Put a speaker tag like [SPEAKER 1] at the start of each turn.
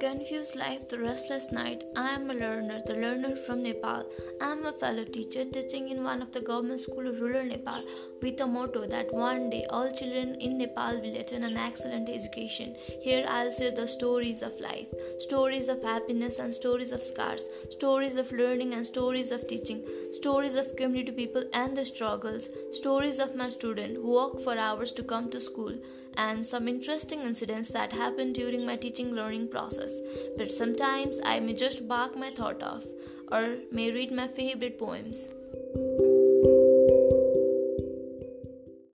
[SPEAKER 1] confused life, the restless night. I am a learner, the learner from Nepal. I am a fellow teacher teaching in one of the government school of rural Nepal with a motto that one day all children in Nepal will attain an excellent education. Here I'll share the stories of life, stories of happiness and stories of scars, stories of learning and stories of teaching, stories of community people and their struggles, stories of my student who walk for hours to come to school and some interesting incidents that happened during my teaching learning process. But sometimes I may just bark my thought off or may read my favorite poems.